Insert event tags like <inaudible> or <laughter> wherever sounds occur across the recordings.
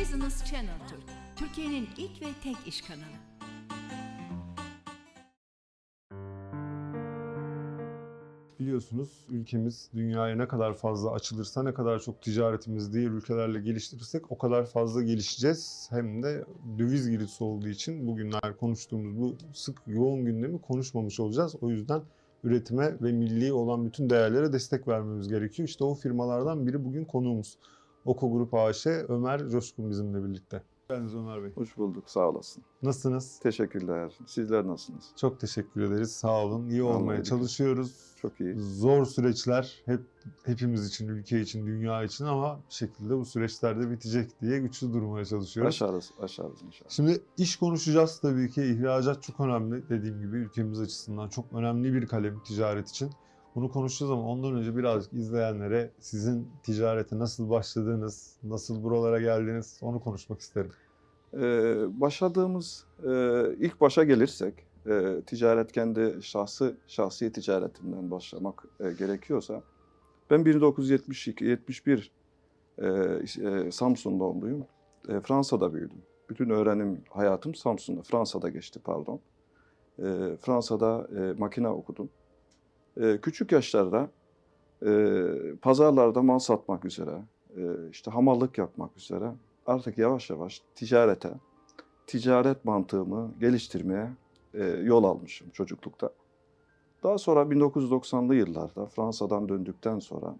Business Channel Türk, Türkiye'nin ilk ve tek iş kanalı. Biliyorsunuz ülkemiz dünyaya ne kadar fazla açılırsa, ne kadar çok ticaretimizi diğer ülkelerle geliştirirsek o kadar fazla gelişeceğiz. Hem de döviz girdisi olduğu için bugünler konuştuğumuz bu sık yoğun gündemi konuşmamış olacağız. O yüzden üretime ve milli olan bütün değerlere destek vermemiz gerekiyor. İşte o firmalardan biri bugün konuğumuz. Oko Grup AŞ Ömer Coşkun bizimle birlikte. Geldiniz Ömer Bey. Hoş bulduk, sağ olasın. Nasılsınız? Teşekkürler. Sizler nasılsınız? Çok teşekkür ederiz. Sağ olun. İyi olmaya çalışıyoruz. Çok iyi. Zor süreçler hep hepimiz için, ülke için, dünya için ama bir şekilde bu süreçler de bitecek diye güçlü durmaya çalışıyoruz. Aşarız, aşarız inşallah. Şimdi iş konuşacağız tabii ki. İhracat çok önemli. Dediğim gibi ülkemiz açısından çok önemli bir kalem ticaret için. Bunu konuşacağız ama ondan önce birazcık izleyenlere sizin ticarete nasıl başladığınız, nasıl buralara geldiniz onu konuşmak isterim. Ee, başladığımız, e, ilk başa gelirsek, e, ticaret kendi şahsı, şahsi ticaretimden başlamak e, gerekiyorsa, ben 1972-71 e, e, Samsun doğumluyum. E, Fransa'da büyüdüm. Bütün öğrenim hayatım Samsun'da, Fransa'da geçti pardon. E, Fransa'da e, makine okudum. E, küçük yaşlarda e, pazarlarda mal satmak üzere, e, işte hamallık yapmak üzere artık yavaş yavaş ticarete, ticaret mantığımı geliştirmeye e, yol almışım çocuklukta. Daha sonra 1990'lı yıllarda Fransa'dan döndükten sonra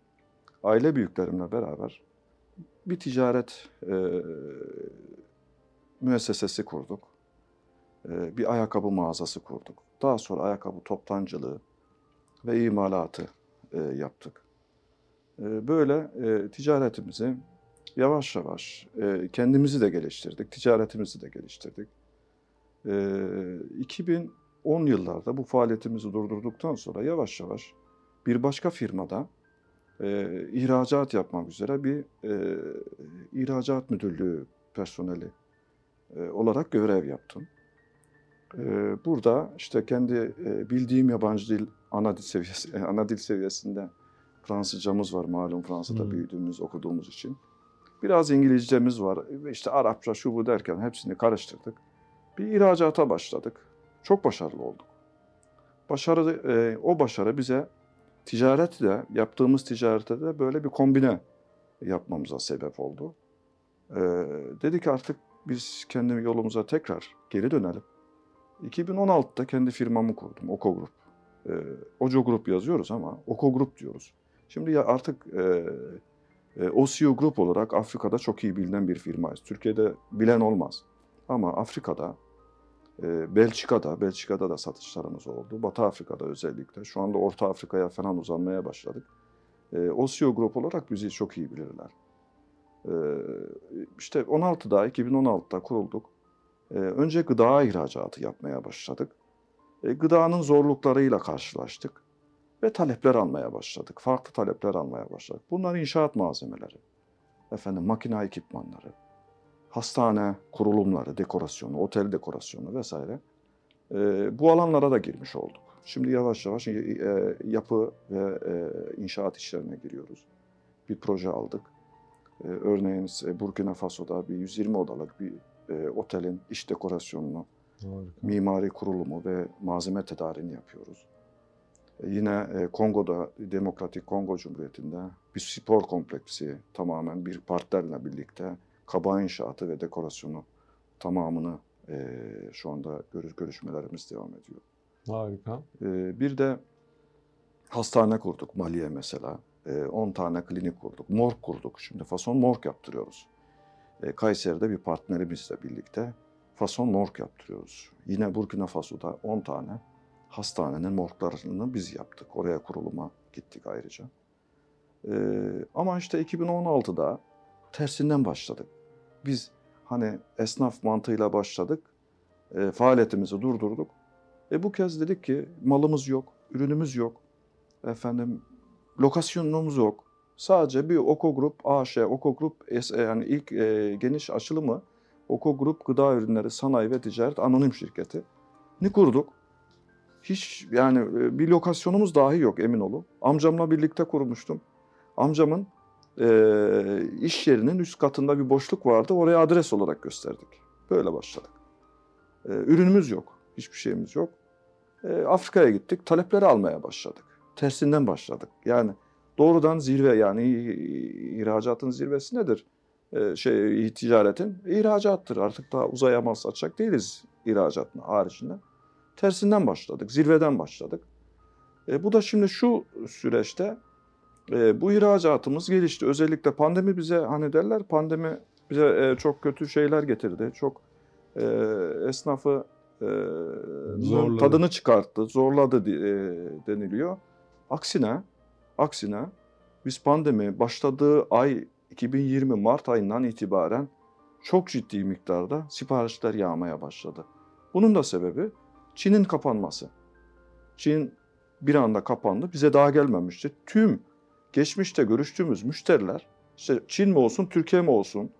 aile büyüklerimle beraber bir ticaret e, müessesesi kurduk. E, bir ayakkabı mağazası kurduk. Daha sonra ayakkabı toptancılığı ve imalatı e, yaptık. E, böyle e, ticaretimizi yavaş yavaş e, kendimizi de geliştirdik, ticaretimizi de geliştirdik. E, 2010 yıllarda bu faaliyetimizi durdurduktan sonra yavaş yavaş bir başka firmada e, ihracat yapmak üzere bir e, ihracat müdürlüğü personeli e, olarak görev yaptım. E, burada işte kendi e, bildiğim yabancı dil ana dil seviyesi e, ana dil seviyesinde Fransızcamız var malum Fransa'da Hmm. büyüdüğümüz, okuduğumuz için. Biraz İngilizcemiz var. İşte Arapça şu bu derken hepsini karıştırdık. Bir ihracata başladık. Çok başarılı olduk. Başarı, e, o başarı bize ticaret de, yaptığımız ticarette de böyle bir kombine yapmamıza sebep oldu. E, dedik artık biz kendi yolumuza tekrar geri dönelim. 2016'da kendi firmamı kurdum, Oko Grup. E, Oco Grup yazıyoruz ama Oko Grup diyoruz. Şimdi ya artık e, e, OCO Group olarak Afrika'da çok iyi bilinen bir firmayız. Türkiye'de bilen olmaz. Ama Afrika'da, e, Belçika'da, Belçika'da da satışlarımız oldu. Batı Afrika'da özellikle. Şu anda Orta Afrika'ya falan uzanmaya başladık. E, OCO Group olarak bizi çok iyi bilirler. E, işte 16'da, 2016'da kurulduk. E, önce gıda ihracatı yapmaya başladık. E, gıdanın zorluklarıyla karşılaştık ve talepler almaya başladık. Farklı talepler almaya başladık. Bunlar inşaat malzemeleri, efendim makine ekipmanları, hastane kurulumları, dekorasyonu, otel dekorasyonu vesaire. Ee, bu alanlara da girmiş olduk. Şimdi yavaş yavaş e, e, yapı ve e, inşaat işlerine giriyoruz. Bir proje aldık. Ee, örneğin Burkina Faso'da bir 120 odalık bir e, otelin iç dekorasyonunu, Harika. mimari kurulumu ve malzeme tedariğini yapıyoruz. E, Yine e, Kongo'da, Demokratik Kongo Cumhuriyeti'nde bir spor kompleksi tamamen bir partnerle birlikte kaba inşaatı ve dekorasyonu tamamını e, şu anda görüş, görüşmelerimiz devam ediyor. Harika. E, bir de hastane kurduk Mali'ye mesela. E, 10 tane klinik kurduk. Morg kurduk. Şimdi fason morg yaptırıyoruz. E, Kayseri'de bir partnerimizle birlikte fason morg yaptırıyoruz. Yine Burkina Faso'da 10 tane hastanenin morglarını biz yaptık. Oraya kuruluma gittik ayrıca. E, ama işte 2016'da tersinden başladık. Biz hani esnaf mantığıyla başladık. E, faaliyetimizi durdurduk. E bu kez dedik ki malımız yok, ürünümüz yok. Efendim lokasyonumuz yok. Sadece bir Oko Grup AŞ, Oko Grup S- yani ilk e, geniş açılımı Oko Grup Gıda Ürünleri Sanayi ve Ticaret Anonim Şirketi ni kurduk. Hiç yani e, bir lokasyonumuz dahi yok emin olun. Amcamla birlikte kurmuştum. Amcamın e, iş yerinin üst katında bir boşluk vardı. Oraya adres olarak gösterdik. Böyle başladık. E, ürünümüz yok. Hiçbir şeyimiz yok. E, Afrika'ya gittik. Talepleri almaya başladık. Tersinden başladık. Yani doğrudan zirve yani ihracatın zirvesi nedir? E, şey ticaretin ihracattır. Artık daha uzaya mal satacak değiliz ihracatın haricinde. Tersinden başladık. Zirveden başladık. E, bu da şimdi şu süreçte e, bu ihracatımız gelişti. Özellikle pandemi bize hani derler pandemi bize e, çok kötü şeyler getirdi. Çok e, esnafı e, Zorladı. tadını çıkarttı, zorladı e, deniliyor. Aksine, aksine biz pandemi başladığı ay 2020 Mart ayından itibaren çok ciddi miktarda siparişler yağmaya başladı. Bunun da sebebi Çin'in kapanması. Çin bir anda kapandı. Bize daha gelmemişti. Tüm geçmişte görüştüğümüz müşteriler, işte Çin mi olsun, Türkiye mi olsun,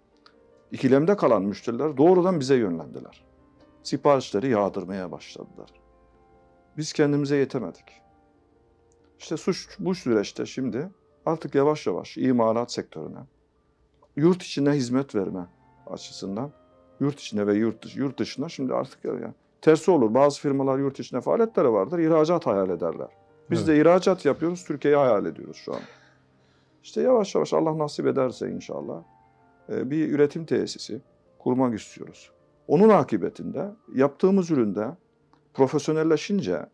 ikilemde kalan müşteriler doğrudan bize yönlendiler. Siparişleri yağdırmaya başladılar. Biz kendimize yetemedik. İşte suç bu süreçte şimdi artık yavaş yavaş imalat sektörüne, yurt içine hizmet verme açısından, yurt içine ve yurt, dışı, yurt dışına şimdi artık yani tersi olur. Bazı firmalar yurt içine faaliyetleri vardır, ihracat hayal ederler. Biz de ihracat yapıyoruz, Türkiye'yi hayal ediyoruz şu an. İşte yavaş yavaş Allah nasip ederse inşallah e, bir üretim tesisi kurmak istiyoruz. Onun akıbetinde yaptığımız üründe profesyonelleşince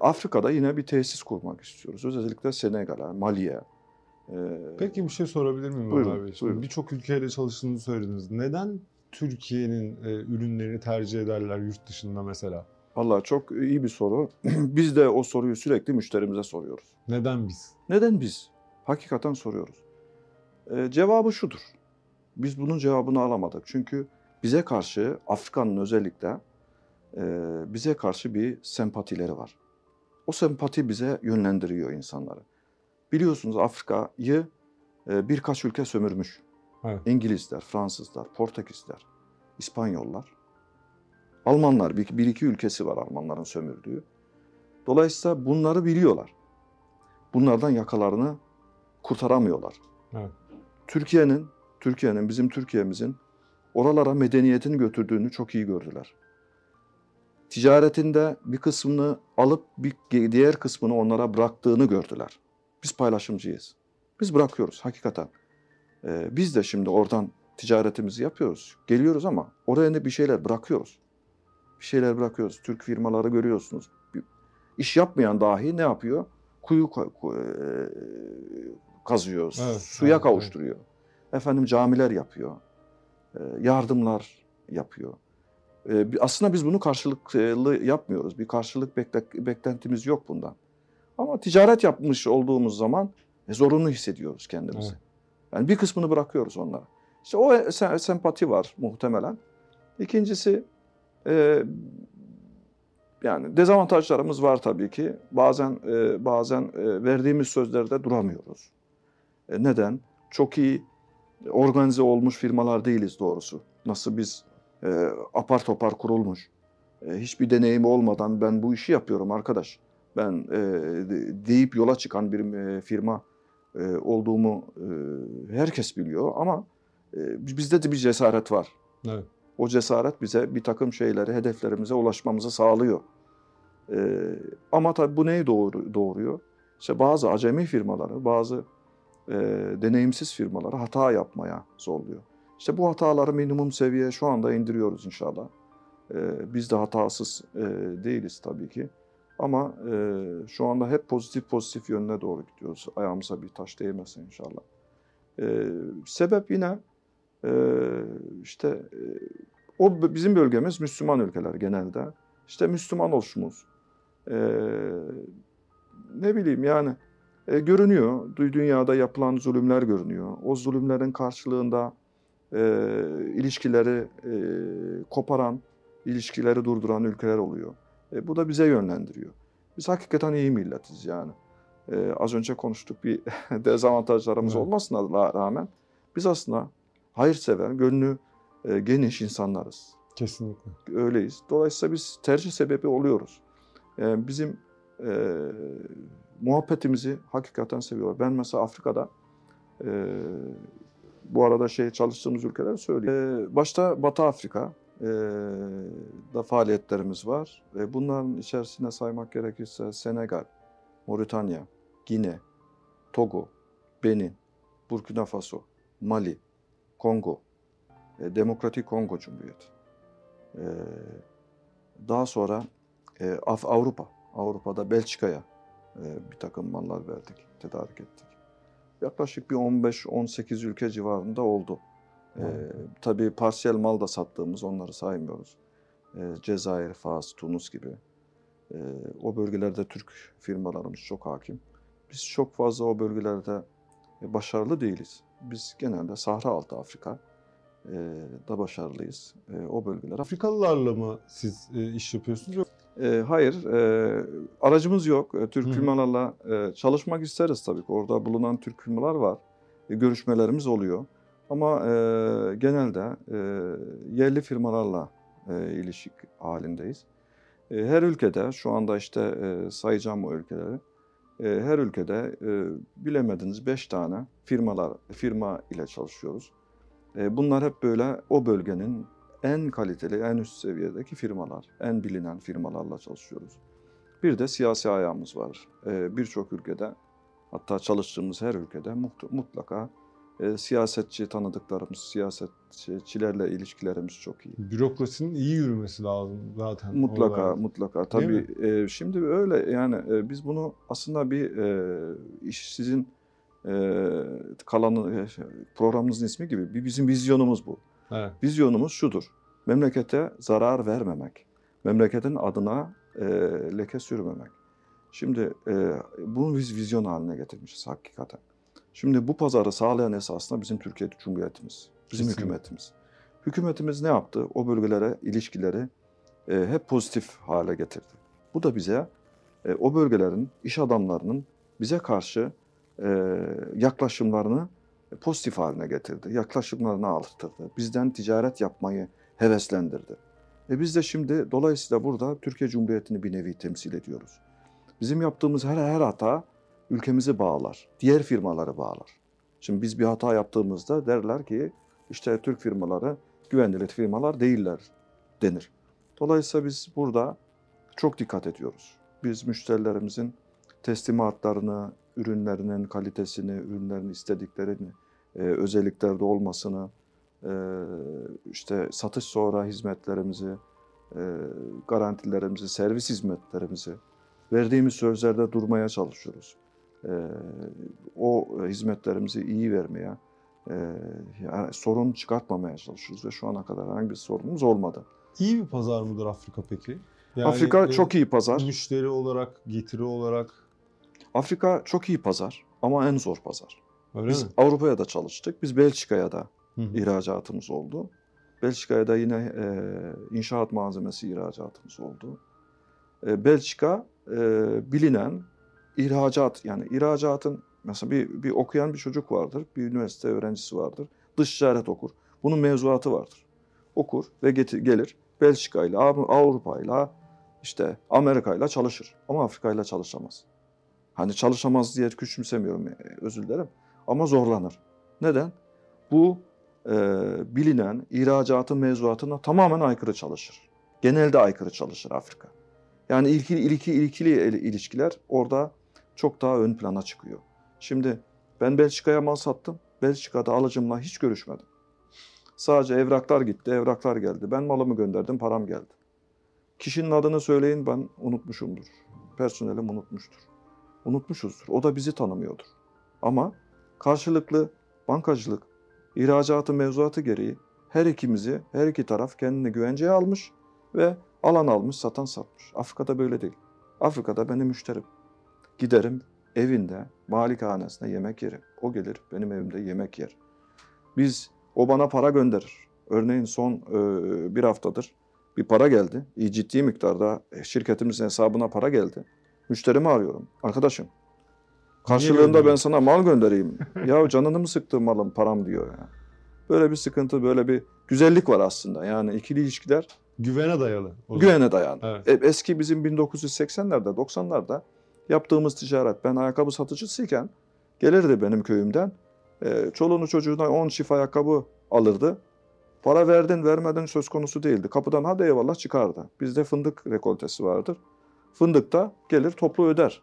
Afrika'da yine bir tesis kurmak istiyoruz. Özellikle Senegal'e, Mali'ye. E, Peki bir şey sorabilir miyim Buyurun, Bey? Şimdi. Birçok ülkeyle çalıştığını söylediniz. Neden Türkiye'nin e, ürünlerini tercih ederler yurt dışında mesela? Vallahi çok iyi bir soru. <clears throat> Biz de o soruyu sürekli müşterimize soruyoruz. Neden biz? Neden biz? Hakikaten soruyoruz. Ee, cevabı şudur. Biz bunun cevabını alamadık. Çünkü bize karşı Afrika'nın özellikle e, bize karşı bir sempatileri var. O sempati bize yönlendiriyor insanları. Biliyorsunuz Afrika'yı e, birkaç ülke sömürmüş. Evet. İngilizler, Fransızlar, Portekizler, İspanyollar. Almanlar, bir, bir iki ülkesi var Almanların sömürdüğü. Dolayısıyla bunları biliyorlar. Bunlardan yakalarını kurtaramıyorlar. Evet. Türkiye'nin, Türkiye'nin, bizim Türkiye'mizin oralara medeniyetin götürdüğünü çok iyi gördüler. Ticaretinde bir kısmını alıp bir diğer kısmını onlara bıraktığını gördüler. Biz paylaşımcıyız. Biz bırakıyoruz hakikaten. Ee, biz de şimdi oradan ticaretimizi yapıyoruz. Geliyoruz ama oraya ne bir şeyler bırakıyoruz. Bir şeyler bırakıyoruz. Türk firmaları görüyorsunuz. İş yapmayan dahi ne yapıyor? Kuyu e, kazıyor, Evet, suya evet, kavuşturuyor. Efendim camiler yapıyor. e, Yardımlar yapıyor. E, bi- Aslında biz bunu karşılıklı yapmıyoruz. Bir karşılık bekle- beklentimiz yok bundan. Ama ticaret yapmış olduğumuz zaman e, zorunlu hissediyoruz kendimizi. Evet. Yani bir kısmını bırakıyoruz onlara. İşte o se- sempati var muhtemelen. İkincisi e, yani dezavantajlarımız var tabii ki. Bazen e, bazen e, verdiğimiz sözlerde duramıyoruz. E, neden? Çok iyi organize olmuş firmalar değiliz doğrusu. Nasıl biz e, apar topar kurulmuş, e, hiçbir deneyimi olmadan ben bu işi yapıyorum arkadaş. Ben e, de- deyip yola çıkan bir e, firma e, olduğumu e, herkes biliyor ama e, bizde de bir cesaret var. Evet. O cesaret bize bir takım şeyleri, hedeflerimize ulaşmamızı sağlıyor. E, ama tabii bu neyi doğru, doğuruyor? İşte bazı acemi firmaları, bazı e, deneyimsiz firmaları hata yapmaya zorluyor. İşte bu hataları minimum seviyeye şu anda indiriyoruz inşallah. E, biz de hatasız e, değiliz tabii ki. Ama e, şu anda hep pozitif pozitif yönüne doğru gidiyoruz. Ayağımıza bir taş değmesin inşallah. E, sebep yine e, işte e, o bizim bölgemiz Müslüman ülkeler genelde. İşte Müslüman oluşumuz. E, ne bileyim yani e, görünüyor. Dünyada yapılan zulümler görünüyor. O zulümlerin karşılığında e, ilişkileri e, koparan, ilişkileri durduran ülkeler oluyor. E, bu da bize yönlendiriyor. Biz hakikaten iyi milletiz yani. E, az önce konuştuk bir <laughs> dezavantajlarımız Evet. olmasına rağmen biz aslında hayırsever, gönlü e, geniş insanlarız. Kesinlikle. Öyleyiz. Dolayısıyla biz tercih sebebi oluyoruz. E, bizim e, muhabbetimizi hakikaten seviyorlar. Ben mesela Afrika'da E, bu arada şey çalıştığımız ülkeler söyleyeyim. E, başta Batı Afrika e, da faaliyetlerimiz var. E, bunların içerisine saymak gerekirse Senegal, Moritanya, Gine, Togo, Benin, Burkina Faso, Mali, Kongo, e, Demokratik Kongo Cumhuriyeti. E, daha sonra e, Avrupa, Avrupa'da Belçika'ya e, bir takım mallar verdik, tedarik ettik. Yaklaşık bir 15-18 ülke civarında oldu. E, tabii parsiyel mal da sattığımız onları saymıyoruz. E, Cezayir, Fas, Tunus gibi. E, o bölgelerde Türk firmalarımız çok hakim. Biz çok fazla o bölgelerde e, başarılı değiliz. Biz genelde Sahra Altı Afrika e, da başarılıyız. E, o bölgeler. Afrikalılarla mı siz e, iş yapıyorsunuz? E, hayır, e, aracımız yok. E, Türk firmalarla e, çalışmak isteriz tabii ki. Orada bulunan Türk firmalar var. E, görüşmelerimiz oluyor. Ama e, genelde e, yerli firmalarla e, ilişik halindeyiz. E, her ülkede, şu anda işte e, sayacağım o ülkeleri, e, her ülkede e, bilemediniz 5 tane firmalar firma ile çalışıyoruz. E, bunlar hep böyle o bölgenin en kaliteli, en üst seviyedeki firmalar, en bilinen firmalarla çalışıyoruz. Bir de siyasi ayağımız var. E, Birçok ülkede, hatta çalıştığımız her ülkede mutlaka e, siyasetçi tanıdıklarımız, siyasetçilerle ilişkilerimiz çok iyi. Bürokrasinin iyi yürümesi lazım zaten. Mutlaka, Orada. mutlaka. Tabii e, şimdi öyle yani e, biz bunu aslında bir e, iş sizin e, kalanı programımızın ismi gibi bir bizim vizyonumuz bu. Evet. Vizyonumuz şudur. Memlekete zarar vermemek. Memleketin adına e, leke sürmemek. Şimdi e, bunu biz vizyon haline getirmişiz hakikaten. Şimdi bu pazarı sağlayan esasında bizim Türkiye Cumhuriyetimiz, bizim Kesinlikle. hükümetimiz. Hükümetimiz ne yaptı? O bölgelere ilişkileri e, hep pozitif hale getirdi. Bu da bize e, o bölgelerin iş adamlarının bize karşı e, yaklaşımlarını pozitif haline getirdi. Yaklaşımlarını artırdı. Bizden ticaret yapmayı heveslendirdi. E biz de şimdi dolayısıyla burada Türkiye Cumhuriyeti'ni bir nevi temsil ediyoruz. Bizim yaptığımız her her hata ülkemizi bağlar, diğer firmaları bağlar. Şimdi biz bir hata yaptığımızda derler ki işte Türk firmaları güvenilir firmalar değiller denir. Dolayısıyla biz burada çok dikkat ediyoruz. Biz müşterilerimizin teslimatlarını, ürünlerinin kalitesini, ürünlerin istediklerini, e, özelliklerde olmasını, e, işte satış sonra hizmetlerimizi, e, garantilerimizi, servis hizmetlerimizi verdiğimiz sözlerde durmaya çalışıyoruz. E, o hizmetlerimizi iyi vermeye, e, yani sorun çıkartmamaya çalışıyoruz ve şu ana kadar herhangi bir sorunumuz olmadı. İyi bir pazar mıdır Afrika peki? Yani, Afrika e, çok iyi pazar. Müşteri olarak, getiri olarak Afrika çok iyi pazar ama en zor pazar. Öyle Biz mi? Avrupa'ya da çalıştık. Biz Belçika'ya da Hı hı. ihracatımız oldu. Belçika'ya da yine e, inşaat malzemesi ihracatımız oldu. E, Belçika e, bilinen ihracat yani ihracatın mesela bir, bir okuyan bir çocuk vardır, bir üniversite öğrencisi vardır. Dış ticaret okur. Bunun mevzuatı vardır. Okur ve getir, gelir Belçika ile Avrupa ile işte Amerika ile çalışır. Ama Afrika ile çalışamaz. Hani çalışamaz diye küçümsemiyorum e, özür dilerim. Ama zorlanır. Neden? Bu e, bilinen ihracatın mevzuatına tamamen aykırı çalışır. Genelde aykırı çalışır Afrika. Yani ilkili, ilki, ilkili il- ilişkiler orada çok daha ön plana çıkıyor. Şimdi ben Belçika'ya mal sattım. Belçika'da alıcımla hiç görüşmedim. Sadece evraklar gitti, evraklar geldi. Ben malımı gönderdim, param geldi. Kişinin adını söyleyin ben unutmuşumdur. Personelim unutmuştur. Unutmuşuzdur. O da bizi tanımıyordur. Ama karşılıklı bankacılık, ihracatı mevzuatı gereği her ikimizi, her iki taraf kendini güvenceye almış ve alan almış, satan satmış. Afrika'da böyle değil. Afrika'da benim müşterim. Giderim evinde, malikanesinde yemek yerim. O gelir benim evimde yemek yer. Biz, o bana para gönderir. Örneğin son e, bir haftadır bir para geldi. İyi ciddi miktarda şirketimizin hesabına para geldi. Müşterimi arıyorum. Arkadaşım, karşılığında ben sana mal göndereyim. <laughs> ya canını mı sıktı malım, param diyor ya. Böyle bir sıkıntı, böyle bir güzellik var aslında. Yani ikili ilişkiler Güvene dayalı. güvene dayanır. Evet. E, Eski bizim 1980'lerde, 90'larda yaptığımız ticaret. Ben ayakkabı satıcısıyken gelirdi benim köyümden E, çoluğunu çocuğuna 10 çift ayakkabı alırdı. Para verdin vermedin söz konusu değildi. Kapıdan hadi eyvallah çıkardı. Bizde fındık rekoltesi vardır. Fındıkta gelir toplu öder.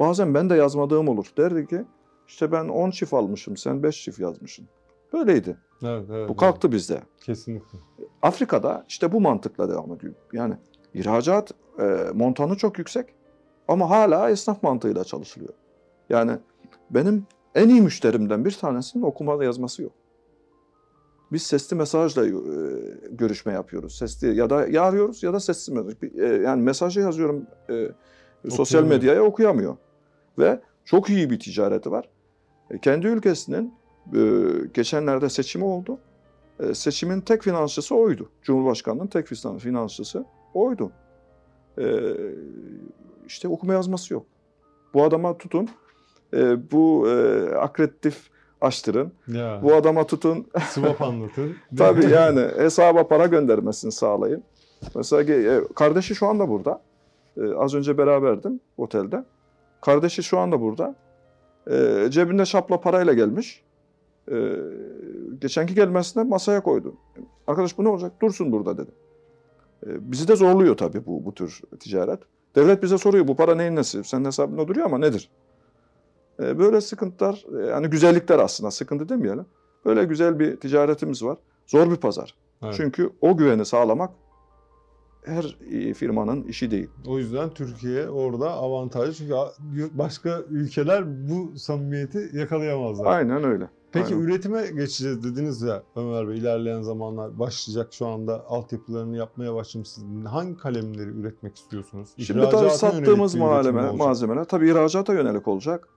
Bazen ben de yazmadığım olur. Derdi ki işte ben 10 çift almışım sen 5 çift yazmışsın. Böyleydi. Evet, evet, Bu kalktı bizde. evet. Kesinlikle. Afrika'da işte bu mantıkla devam ediyor. Yani ihracat e, montanı çok yüksek ama hala esnaf mantığıyla çalışılıyor. Yani benim en iyi müşterimden bir tanesinin okuma yazması yok. Biz sesli mesajla e, görüşme yapıyoruz. Sesli ya da ya arıyoruz ya da sesli mesaj. E, yani mesajı yazıyorum e, sosyal medyaya okuyamıyor. Ve çok iyi bir ticareti var. E, kendi ülkesinin e, geçenlerde seçimi oldu. E, seçimin tek finansçısı oydu. Cumhurbaşkanının tek finan- finansçısı oydu. E, işte okuma yazması yok. Bu adama tutun, e, bu e, akreditif açtırın, Ya. bu adama tutun, <laughs> Swap anlatın. <laughs> tabii yani hesaba para göndermesini sağlayın. Mesela e, kardeşi şu anda burada. E, az önce beraberdim otelde. Kardeşi şu anda burada. E, cebinde şapla parayla gelmiş. E, geçenki gelmesinde masaya koydu. Arkadaş bu ne olacak? Dursun burada dedi. E, bizi de zorluyor tabii bu, bu tür ticaret. Devlet bize soruyor bu para neyin nesi? Senin hesabında duruyor ama nedir? E, böyle sıkıntılar, yani güzellikler aslında sıkıntı demeyelim. Böyle güzel bir ticaretimiz var. Zor bir pazar. Evet. Çünkü o güveni sağlamak her e, firmanın işi değil. O yüzden Türkiye orada avantajlı çünkü başka ülkeler bu samimiyeti yakalayamazlar. Aynen öyle. Peki Aynen. üretime geçeceğiz dediniz ya Ömer Bey ilerleyen zamanlar başlayacak şu anda altyapılarını yapmaya başlamışsınız. Hangi kalemleri üretmek istiyorsunuz? Şimdi tabii sattığımız malzeme, malzemeler tabii ihracata yönelik olacak.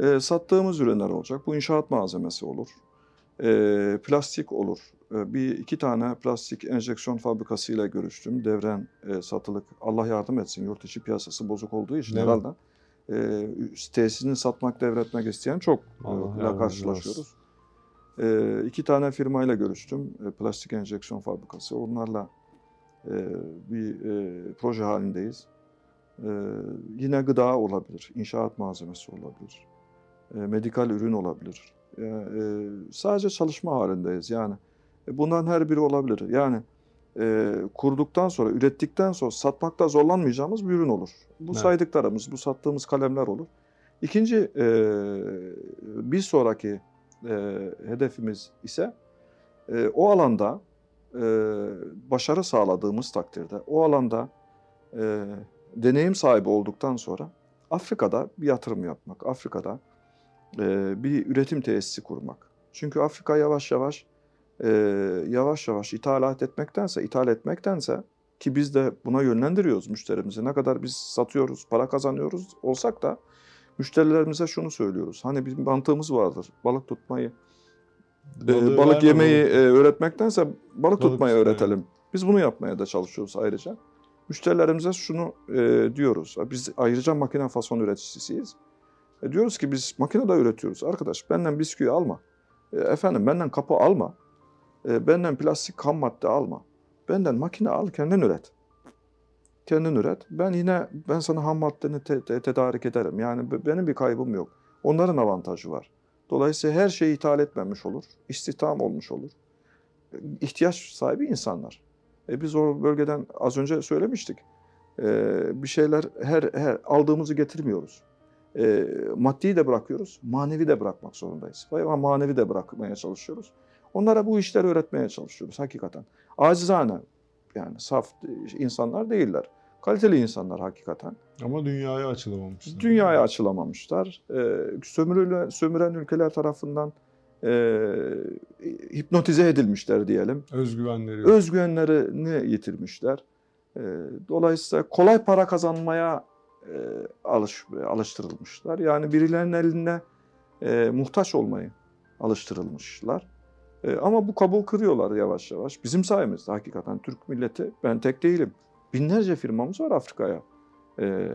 Ee, sattığımız ürünler olacak. Bu inşaat malzemesi olur. Ee, plastik olur. Ee, bir iki tane plastik enjeksiyon fabrikasıyla görüştüm. Devren e, satılık. Allah yardım etsin. Yurt içi piyasası bozuk olduğu için Evet. herhalde. E, tesisini satmak, devretmek isteyen çok e, ile karşılaşıyoruz. E, iki tane firmayla görüştüm. E, plastik enjeksiyon fabrikası. Onlarla e, bir e, proje halindeyiz. E, yine gıda olabilir, inşaat malzemesi olabilir, e, medikal ürün olabilir. E, e, sadece çalışma halindeyiz yani. E, bunların her biri olabilir. Yani e, kurduktan sonra, ürettikten sonra satmakta zorlanmayacağımız bir ürün olur. Bu Evet. saydıklarımız, bu sattığımız kalemler olur. İkinci, e, bir sonraki e, hedefimiz ise e, o alanda e, başarı sağladığımız takdirde, o alanda e, deneyim sahibi olduktan sonra Afrika'da bir yatırım yapmak, Afrika'da bir üretim tesisi kurmak. Çünkü Afrika yavaş yavaş e, yavaş yavaş ithalat etmektense, ithal etmektense ki biz de buna yönlendiriyoruz müşterimizi. Ne kadar biz satıyoruz, para kazanıyoruz olsak da müşterilerimize şunu söylüyoruz. Hani bir mantığımız vardır. Balık tutmayı, e, balık yemeyi e, öğretmektense balık, Balık tutmayı öğretelim. Biz bunu yapmaya da çalışıyoruz ayrıca. Müşterilerimize şunu e, diyoruz. Biz ayrıca makine fason üreticisiyiz. E, diyoruz ki biz makine de üretiyoruz. Arkadaş benden bisküvi alma. E, efendim benden kapı alma. E, benden plastik ham madde alma. Benden makine al kendin üret. Kendin üret. Ben yine ben sana ham maddeni te- te- tedarik ederim. Yani be- benim bir kaybım yok. Onların avantajı var. Dolayısıyla her şeyi ithal etmemiş olur. İstihdam olmuş olur. E, İhtiyaç sahibi insanlar. E biz o bölgeden az önce söylemiştik. E, bir şeyler her, her aldığımızı getirmiyoruz. E, maddiyi de bırakıyoruz, manevi de bırakmak zorundayız. Veya manevi de bırakmaya çalışıyoruz. Onlara bu işleri öğretmeye çalışıyoruz hakikaten. Acizane yani saf insanlar değiller. Kaliteli insanlar hakikaten. Ama dünyaya açılamamışlar. Dünyaya açılamamışlar. E, sömürülen, sömüren ülkeler tarafından e, hipnotize edilmişler diyelim. Özgüvenleri yok. Özgüvenlerini yitirmişler. E, dolayısıyla kolay para kazanmaya e, alış, alıştırılmışlar. Yani birilerinin eline e, muhtaç olmayı alıştırılmışlar. E, ama bu kabul kırıyorlar yavaş yavaş. Bizim sayemizde hakikaten Türk milleti, ben tek değilim. Binlerce firmamız var Afrika'ya e,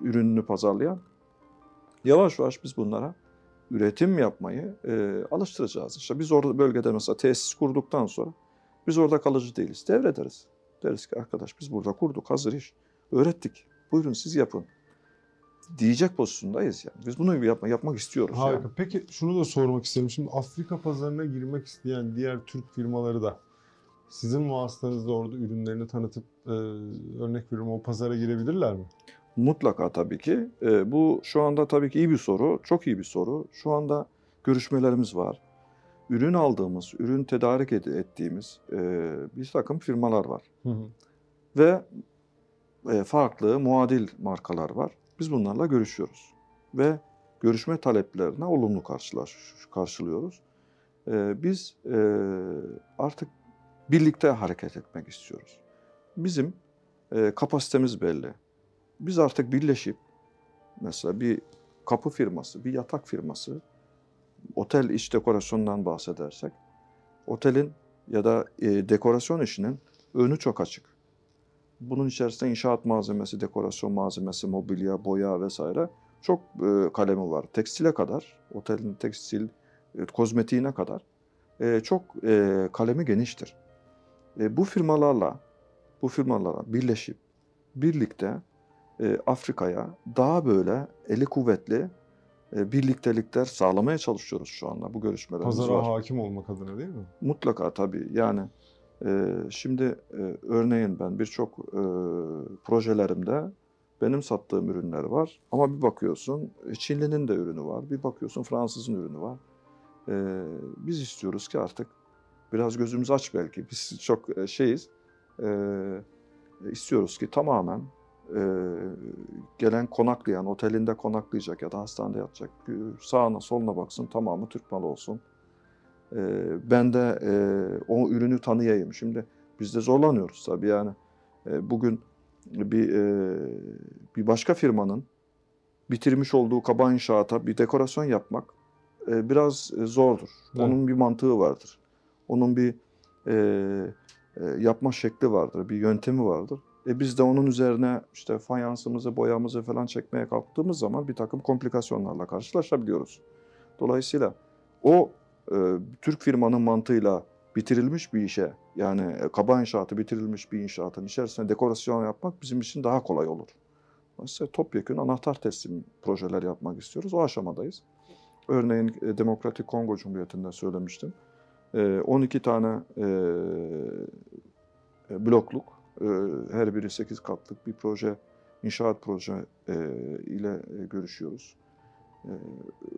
ürününü pazarlayan. Yavaş yavaş biz bunlara üretim yapmayı e, alıştıracağız. İşte biz orada bölgede mesela tesis kurduktan sonra biz orada kalıcı değiliz. Devrederiz. Deriz ki arkadaş biz burada kurduk hazır iş. Öğrettik. Buyurun siz yapın. diyecek pozisyondayız yani. Biz bunu yapma, yapmak istiyoruz. Harika. Yani. Peki şunu da sormak isterim. Şimdi Afrika pazarına girmek isteyen diğer Türk firmaları da sizin vasıtanızda orada ürünlerini tanıtıp e, örnek veriyorum o pazara girebilirler mi? Mutlaka tabii ki. E, bu şu anda tabii ki iyi bir soru. Çok iyi bir soru. Şu anda görüşmelerimiz var. Ürün aldığımız, ürün tedarik ed- ettiğimiz e, bir takım firmalar var. Hı hı. Ve farklı muadil markalar var. Biz bunlarla görüşüyoruz. Ve görüşme taleplerine olumlu karşılıyoruz. E, biz e, artık birlikte hareket etmek istiyoruz. Bizim e, kapasitemiz belli. Biz artık birleşip mesela bir kapı firması, bir yatak firması, otel iç dekorasyondan bahsedersek, otelin ya da e, dekorasyon işinin önü çok açık. Bunun içerisinde inşaat malzemesi, dekorasyon malzemesi, mobilya, boya vesaire çok e, kalemi var. Tekstile kadar, otelin tekstil, e, kozmetiğine kadar e, çok e, kalemi geniştir. E, bu firmalarla, bu firmalarla birleşip birlikte e, Afrika'ya daha böyle eli kuvvetli e, birliktelikler sağlamaya çalışıyoruz şu anda. Bu görüşmelerimiz Pazara var. hakim olmak adına değil mi? Mutlaka tabii. Yani şimdi e, örneğin ben birçok e, projelerimde benim sattığım ürünler var. Ama bir bakıyorsun e, Çinli'nin de ürünü var. Bir bakıyorsun Fransız'ın ürünü var. E, biz istiyoruz ki artık biraz gözümüz aç belki. Biz çok şeyiz. E, istiyoruz ki tamamen gelen konaklayan, otelinde konaklayacak ya da hastanede yatacak sağına soluna baksın tamamı Türk malı olsun. Ben de o ürünü tanıyayım. Şimdi biz de zorlanıyoruz tabii yani. Bugün bir bir başka firmanın bitirmiş olduğu kaba inşaata bir dekorasyon yapmak biraz zordur. Evet. Onun bir mantığı vardır. Onun bir yapma şekli vardır, bir yöntemi vardır. E biz de onun üzerine işte fayansımızı, boyamızı falan çekmeye kalktığımız zaman bir takım komplikasyonlarla karşılaşabiliyoruz. Dolayısıyla o e, Türk firmanın mantığıyla bitirilmiş bir işe yani e, kaba inşaatı bitirilmiş bir inşaatın içerisine dekorasyon yapmak bizim için daha kolay olur. Dolayısıyla topyekun anahtar teslim projeler yapmak istiyoruz. O aşamadayız. Örneğin e, Demokratik Kongo Cumhuriyeti'nde söylemiştim. E, 12 tane blokluk, her biri 8 katlık bir proje, inşaat proje ile görüşüyoruz. E,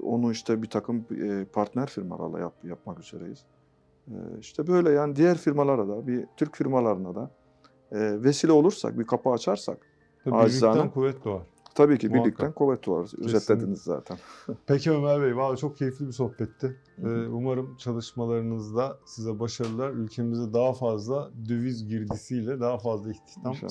onu işte bir takım e, partner firmalarla yap, yapmak üzereyiz. E, işte böyle yani diğer firmalara da, bir Türk firmalarına da e, vesile olursak, bir kapı açarsak Tabii Acizane. birlikten kuvvet doğar. tabii ki Muhakkak. birlikten kuvvet doğar. Özetlediniz zaten. <laughs> Peki Ömer Bey, vallahi çok keyifli bir sohbetti. Hı hı. Ee, umarım çalışmalarınızda size başarılar, ülkemize daha fazla döviz girdisiyle daha fazla istihdam İnşallah.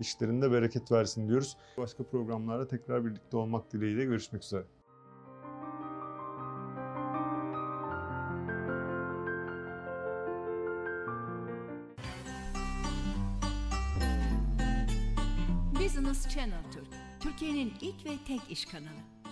İşlerinde bereket versin diyoruz. Başka programlarda tekrar birlikte olmak dileğiyle görüşmek üzere. Business Channel Türk, Türkiye'nin ilk ve tek iş kanalı.